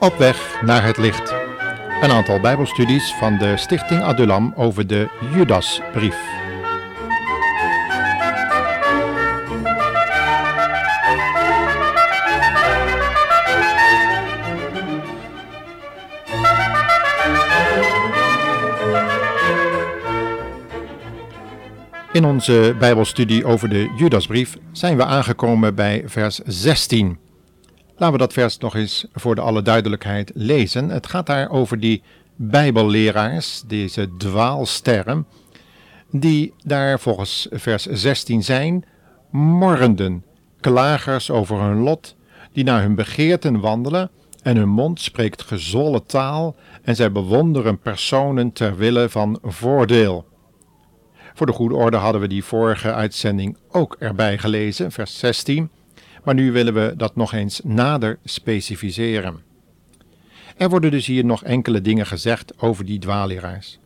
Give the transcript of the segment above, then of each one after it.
Op weg naar het licht. Een aantal Bijbelstudies van de Stichting Adulam over de Judasbrief. In onze Bijbelstudie over de Judasbrief zijn we aangekomen bij vers 16. Laten we dat vers nog eens voor de alle duidelijkheid lezen. Het gaat daar over die Bijbelleraars, deze dwaalsterren, die daar volgens vers 16 zijn, morrenden, klagers over hun lot, die naar hun begeerten wandelen, en hun mond spreekt gezwolle taal, en zij bewonderen personen ter wille van voordeel. Voor de goede orde hadden we die vorige uitzending ook erbij gelezen, vers 16 maar nu willen we dat nog eens nader specificeren. Er worden dus hier nog enkele dingen gezegd over die dwaaleraars.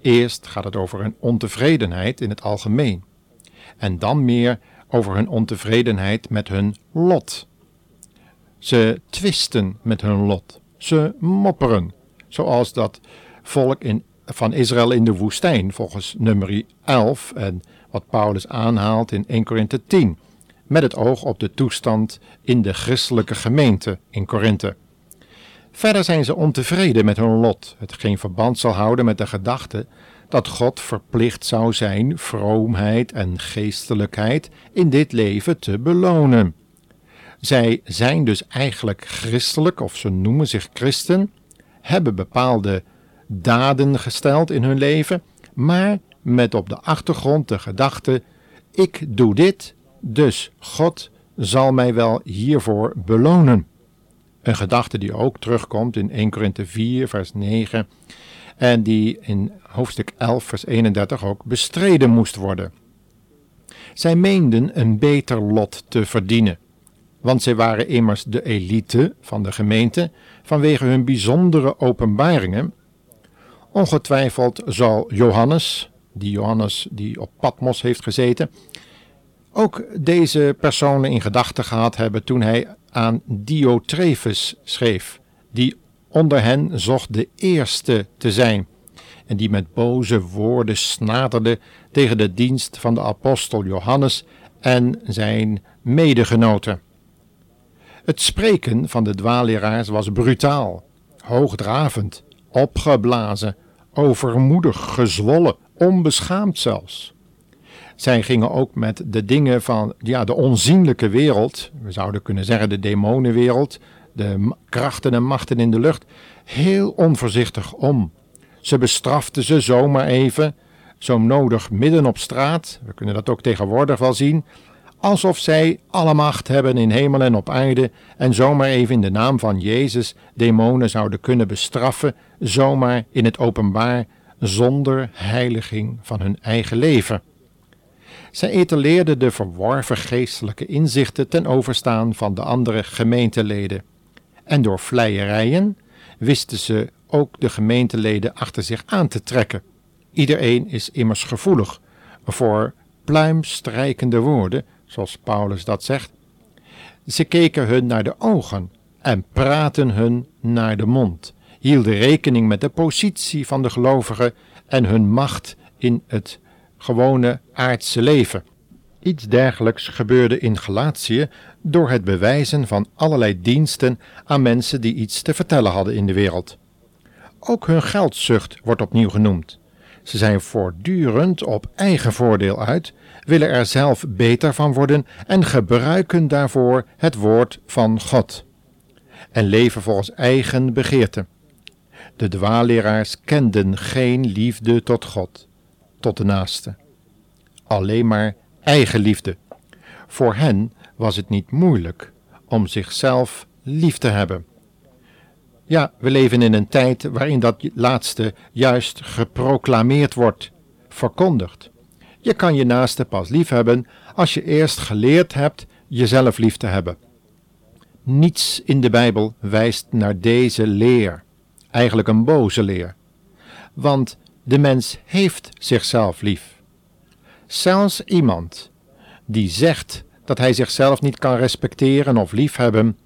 Eerst gaat het over hun ontevredenheid in het algemeen, en dan meer over hun ontevredenheid met hun lot. Ze twisten met hun lot, ze mopperen, zoals dat volk in, van Israël in de woestijn, volgens nummer 11 en wat Paulus aanhaalt in 1 Korinthe 10 met het oog op de toestand in de christelijke gemeente in Korinthe. Verder zijn ze ontevreden met hun lot, het geen verband zal houden met de gedachte dat God verplicht zou zijn vroomheid en geestelijkheid in dit leven te belonen. Zij zijn dus eigenlijk christelijk, of ze noemen zich christen, hebben bepaalde daden gesteld in hun leven, maar met op de achtergrond de gedachte: ik doe dit dus God zal mij wel hiervoor belonen. Een gedachte die ook terugkomt in 1 Korinthe 4, vers 9 en die in hoofdstuk 11, vers 31 ook bestreden moest worden. Zij meenden een beter lot te verdienen, want zij waren immers de elite van de gemeente vanwege hun bijzondere openbaringen. Ongetwijfeld zal Johannes, die Johannes die op Patmos heeft gezeten, ook deze personen in gedachten gehad hebben toen hij aan Diotrefus schreef, die onder hen zocht de eerste te zijn en die met boze woorden snaterde tegen de dienst van de apostel Johannes en zijn medegenoten. Het spreken van de dwaalleraars was brutaal, hoogdravend, opgeblazen, overmoedig, gezwollen, onbeschaamd zelfs. Zij gingen ook met de dingen van ja, de onzienlijke wereld, we zouden kunnen zeggen de demonenwereld, de krachten en machten in de lucht, heel onvoorzichtig om. Ze bestraften ze zomaar even, zo nodig midden op straat, we kunnen dat ook tegenwoordig wel zien, alsof zij alle macht hebben in hemel en op aarde en zomaar even in de naam van Jezus demonen zouden kunnen bestraffen, zomaar in het openbaar, zonder heiliging van hun eigen leven. Zij etaleerden de verworven geestelijke inzichten ten overstaan van de andere gemeenteleden. En door vleierijen wisten ze ook de gemeenteleden achter zich aan te trekken. Iedereen is immers gevoelig voor pluimstrijkende woorden, zoals Paulus dat zegt. Ze keken hun naar de ogen en praten hun naar de mond, hielden rekening met de positie van de gelovigen en hun macht in het gewone aardse leven. Iets dergelijks gebeurde in Galatië door het bewijzen van allerlei diensten aan mensen die iets te vertellen hadden in de wereld. Ook hun geldzucht wordt opnieuw genoemd. Ze zijn voortdurend op eigen voordeel uit, willen er zelf beter van worden en gebruiken daarvoor het woord van God. En leven volgens eigen begeerte. De dwaalleraars kenden geen liefde tot God tot de naaste. Alleen maar eigenliefde. Voor hen was het niet moeilijk om zichzelf lief te hebben. Ja, we leven in een tijd waarin dat laatste juist geproclameerd wordt, verkondigd. Je kan je naaste pas lief hebben als je eerst geleerd hebt jezelf lief te hebben. Niets in de Bijbel wijst naar deze leer, eigenlijk een boze leer. Want de mens heeft zichzelf lief. Zelfs iemand die zegt dat hij zichzelf niet kan respecteren of liefhebben,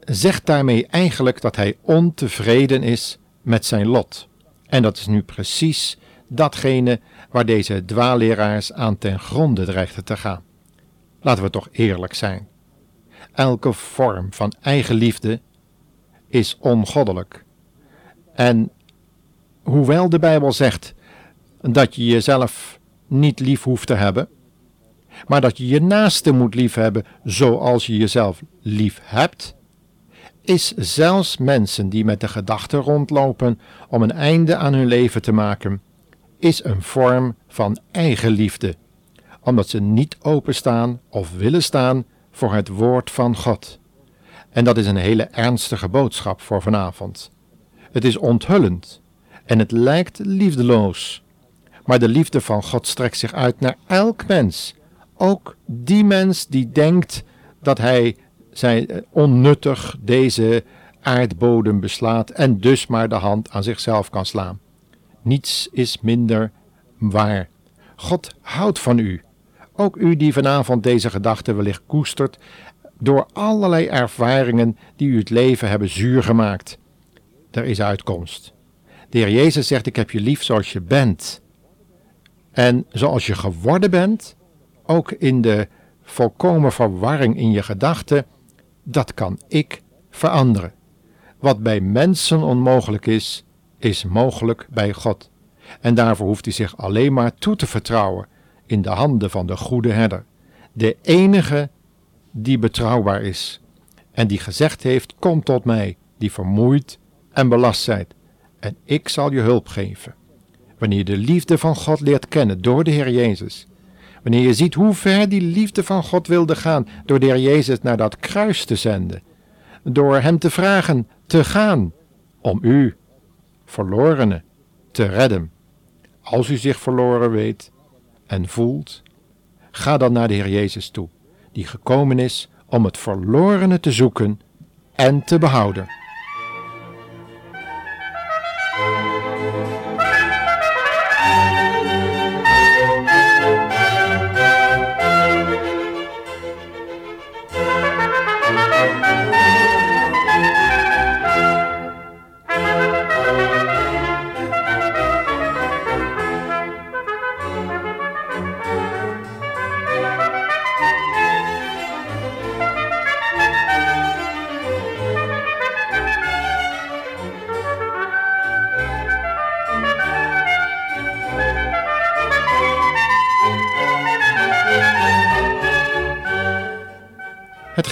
zegt daarmee eigenlijk dat hij ontevreden is met zijn lot. En dat is nu precies datgene waar deze dwaalleraars aan ten gronde dreigden te gaan. Laten we toch eerlijk zijn. Elke vorm van eigenliefde is ongoddelijk. En hoewel de Bijbel zegt dat je jezelf niet lief hoeft te hebben, maar dat je je naaste moet liefhebben zoals je jezelf lief hebt, is zelfs mensen die met de gedachte rondlopen om een einde aan hun leven te maken, is een vorm van eigenliefde, omdat ze niet openstaan of willen staan voor het woord van God. En dat is een hele ernstige boodschap voor vanavond. Het is onthullend en het lijkt liefdeloos. Maar de liefde van God strekt zich uit naar elk mens, ook die mens die denkt dat hij zijn eh, onnuttig deze aardbodem beslaat en dus maar de hand aan zichzelf kan slaan. Niets is minder waar. God houdt van u. Ook u die vanavond deze gedachte wellicht koestert door allerlei ervaringen die u het leven hebben zuur gemaakt. Er is uitkomst. De Heer Jezus zegt: Ik heb je lief zoals je bent. En zoals je geworden bent, ook in de volkomen verwarring in je gedachten, dat kan ik veranderen. Wat bij mensen onmogelijk is, is mogelijk bij God. En daarvoor hoeft hij zich alleen maar toe te vertrouwen in de handen van de goede herder, de enige die betrouwbaar is en die gezegd heeft: Kom tot mij, die vermoeid en belast zijt, en ik zal je hulp geven. Wanneer je de liefde van God leert kennen door de Heer Jezus, wanneer je ziet hoe ver die liefde van God wilde gaan door de Heer Jezus naar dat kruis te zenden, door Hem te vragen te gaan om u, verlorene, te redden. Als u zich verloren weet en voelt, ga dan naar de Heer Jezus toe, die gekomen is om het verlorene te zoeken en te behouden.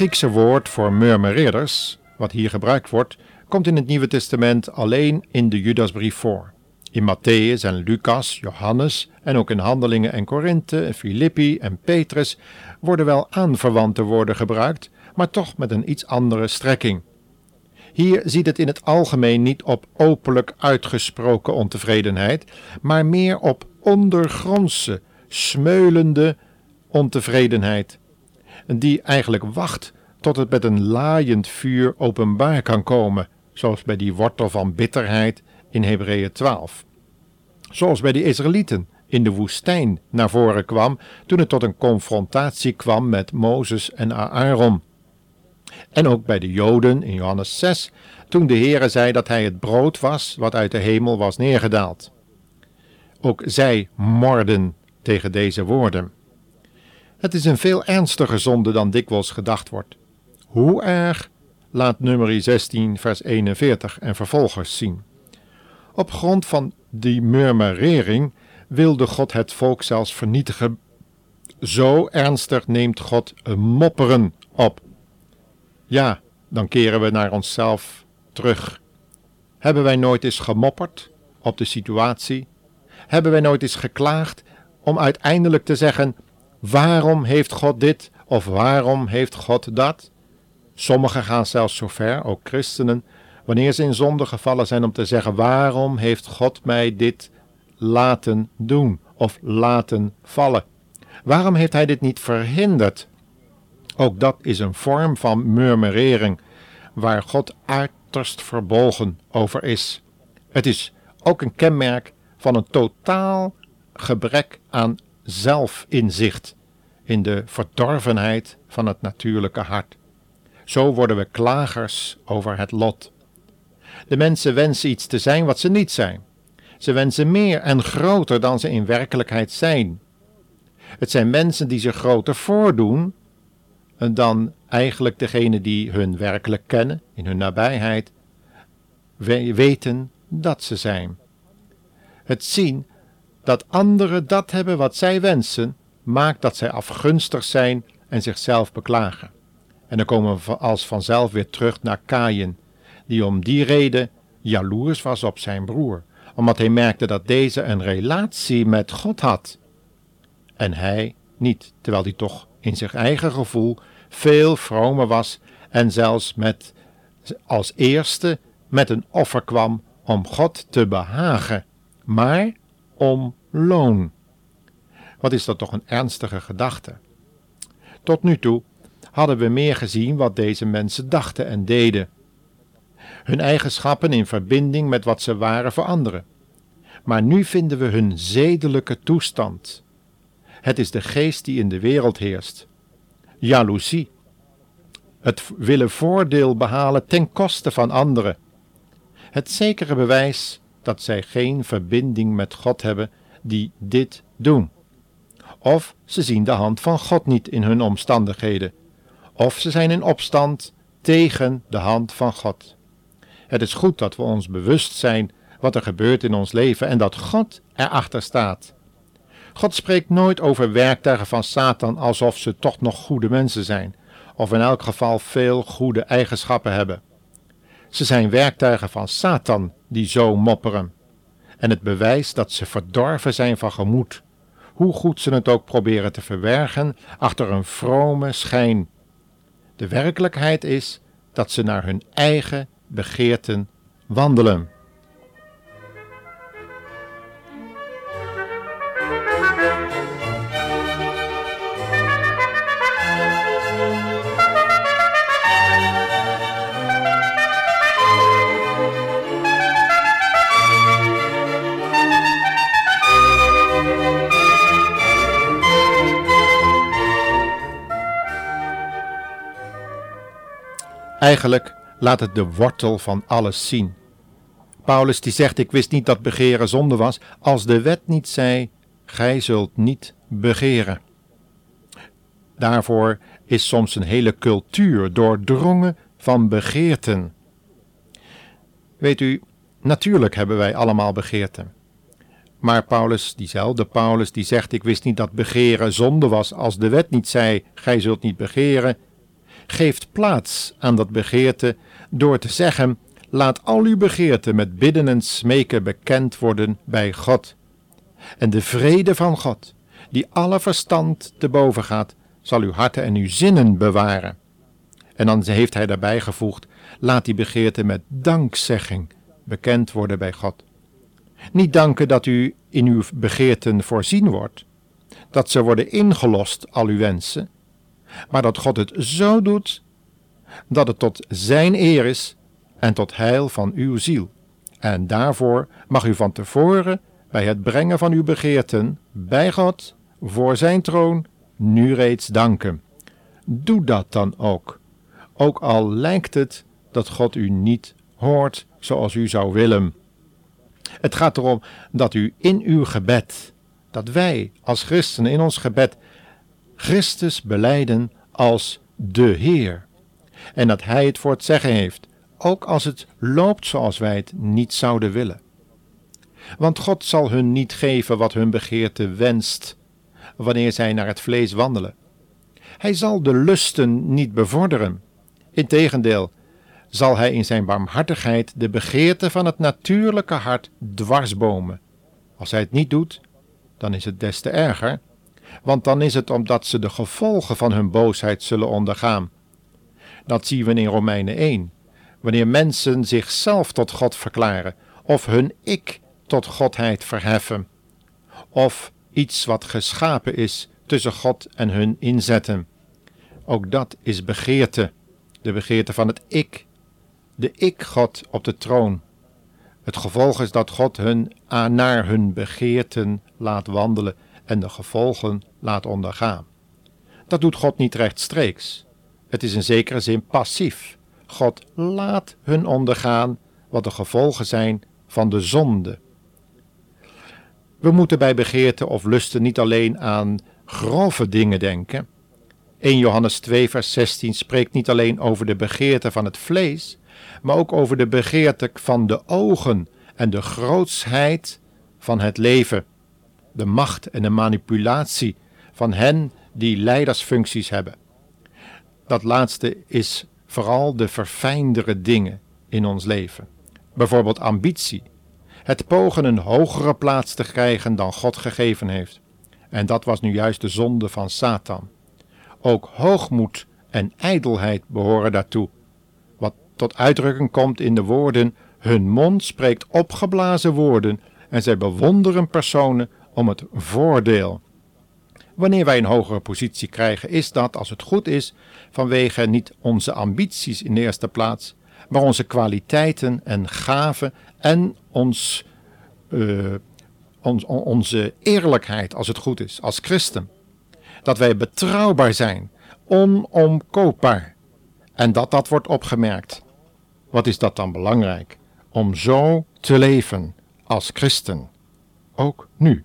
Griekse woord voor murmureerders, wat hier gebruikt wordt, komt in het Nieuwe Testament alleen in de Judasbrief voor. In Matthäus en Lucas, Johannes en ook in Handelingen en Korinthe, Filippi en Petrus worden wel aanverwante woorden gebruikt, maar toch met een iets andere strekking. Hier ziet het in het algemeen niet op openlijk uitgesproken ontevredenheid, maar meer op ondergrondse, smeulende ontevredenheid die eigenlijk wacht tot het met een laaiend vuur openbaar kan komen, zoals bij die wortel van bitterheid in Hebreeën 12. Zoals bij de Israëlieten in de woestijn naar voren kwam toen het tot een confrontatie kwam met Mozes en Aaron. En ook bij de Joden in Johannes 6, toen de Heere zei dat hij het brood was wat uit de hemel was neergedaald. Ook zij morden tegen deze woorden. Het is een veel ernstiger zonde dan dikwijls gedacht wordt. Hoe erg laat nummer 16 vers 41 en vervolgers zien. Op grond van die murmurering wilde God het volk zelfs vernietigen. Zo ernstig neemt God een mopperen op. Ja, dan keren we naar onszelf terug. Hebben wij nooit eens gemopperd op de situatie? Hebben wij nooit eens geklaagd om uiteindelijk te zeggen: Waarom heeft God dit of waarom heeft God dat? Sommigen gaan zelfs zo ver, ook christenen, wanneer ze in zonde gevallen zijn om te zeggen: Waarom heeft God mij dit laten doen of laten vallen? Waarom heeft Hij dit niet verhinderd? Ook dat is een vorm van murmurering, waar God uiterst verbolgen over is. Het is ook een kenmerk van een totaal gebrek aan zelfinzicht in de verdorvenheid van het natuurlijke hart. Zo worden we klagers over het lot. De mensen wensen iets te zijn wat ze niet zijn. Ze wensen meer en groter dan ze in werkelijkheid zijn. Het zijn mensen die zich groter voordoen dan eigenlijk degene die hun werkelijk kennen, in hun nabijheid, weten dat ze zijn. Het zien dat anderen dat hebben wat zij wensen, maakt dat zij afgunstig zijn en zichzelf beklagen. En dan komen we als vanzelf weer terug naar Kaïn, die om die reden jaloers was op zijn broer, omdat hij merkte dat deze een relatie met God had. En hij niet, terwijl hij toch in zijn eigen gevoel veel vromer was en zelfs met als eerste met een offer kwam om God te behagen, maar om loon. Wat is dat toch een ernstige gedachte? Tot nu toe hadden we meer gezien wat deze mensen dachten en deden. Hun eigenschappen in verbinding met wat ze waren voor anderen. Maar nu vinden we hun zedelijke toestand. Het is de geest die in de wereld heerst. Jaloezie. Het willen voordeel behalen ten koste van anderen. Het zekere bewijs dat zij geen verbinding met God hebben die dit doen. Of ze zien de hand van God niet in hun omstandigheden. Of ze zijn in opstand tegen de hand van God. Het is goed dat we ons bewust zijn wat er gebeurt in ons leven en dat God erachter staat. God spreekt nooit over werktuigen van Satan alsof ze toch nog goede mensen zijn, of in elk geval veel goede eigenschappen hebben. Ze zijn werktuigen van Satan die zo mopperen. En het bewijs dat ze verdorven zijn van gemoed, hoe goed ze het ook proberen te verbergen achter een vrome schijn. De werkelijkheid is dat ze naar hun eigen begeerten wandelen. Eigenlijk laat het de wortel van alles zien. Paulus die zegt: Ik wist niet dat begeren zonde was, als de wet niet zei: Gij zult niet begeren. Daarvoor is soms een hele cultuur doordrongen van begeerten. Weet u, natuurlijk hebben wij allemaal begeerten. Maar Paulus, diezelfde Paulus, die zegt: Ik wist niet dat begeren zonde was, als de wet niet zei: Gij zult niet begeren, geeft plaats aan dat begeerte door te zeggen: Laat al uw begeerten met bidden en smeken bekend worden bij God. En de vrede van God, die alle verstand te boven gaat, zal uw harten en uw zinnen bewaren. En dan heeft hij daarbij gevoegd: Laat die begeerte met dankzegging bekend worden bij God. Niet danken dat u in uw begeerten voorzien wordt, dat ze worden ingelost, al uw wensen, maar dat God het zo doet dat het tot Zijn eer is en tot heil van uw ziel. En daarvoor mag u van tevoren bij het brengen van uw begeerten bij God voor Zijn troon nu reeds danken. Doe dat dan ook, ook al lijkt het dat God u niet hoort zoals u zou willen. Het gaat erom dat u in uw gebed, dat wij als christenen in ons gebed Christus beleiden als de Heer. En dat Hij het voor het zeggen heeft, ook als het loopt zoals wij het niet zouden willen. Want God zal hun niet geven wat hun begeerte wenst, wanneer zij naar het vlees wandelen. Hij zal de lusten niet bevorderen. Integendeel, zal Hij in Zijn barmhartigheid de begeerte van het natuurlijke hart dwarsbomen. Als Hij het niet doet, dan is het des te erger, want dan is het omdat ze de gevolgen van hun boosheid zullen ondergaan. Dat zien we in Romeinen 1, wanneer mensen zichzelf tot God verklaren, of hun ik tot Godheid verheffen, of iets wat geschapen is tussen God en hun inzetten. Ook dat is begeerte, de begeerte van het ik, de ik-God op de troon. Het gevolg is dat God hun naar hun begeerten laat wandelen en de gevolgen laat ondergaan. Dat doet God niet rechtstreeks. Het is in zekere zin passief. God laat hun ondergaan wat de gevolgen zijn van de zonde. We moeten bij begeerte of lusten niet alleen aan grove dingen denken. 1 Johannes 2, vers 16 spreekt niet alleen over de begeerte van het vlees, maar ook over de begeerte van de ogen en de grootsheid van het leven, de macht en de manipulatie van hen die leidersfuncties hebben. Dat laatste is vooral de verfijndere dingen in ons leven. Bijvoorbeeld ambitie, het pogen een hogere plaats te krijgen dan God gegeven heeft. En dat was nu juist de zonde van Satan. Ook hoogmoed en ijdelheid behoren daartoe, wat tot uitdrukking komt in de woorden: hun mond spreekt opgeblazen woorden en zij bewonderen personen om het voordeel. Wanneer wij een hogere positie krijgen, is dat, als het goed is, vanwege niet onze ambities in de eerste plaats, maar onze kwaliteiten en gaven en ons, ons, onze eerlijkheid, als het goed is, als christen. Dat wij betrouwbaar zijn, onomkoopbaar. En dat dat wordt opgemerkt. Wat is dat dan belangrijk? Om zo te leven als christen, ook nu.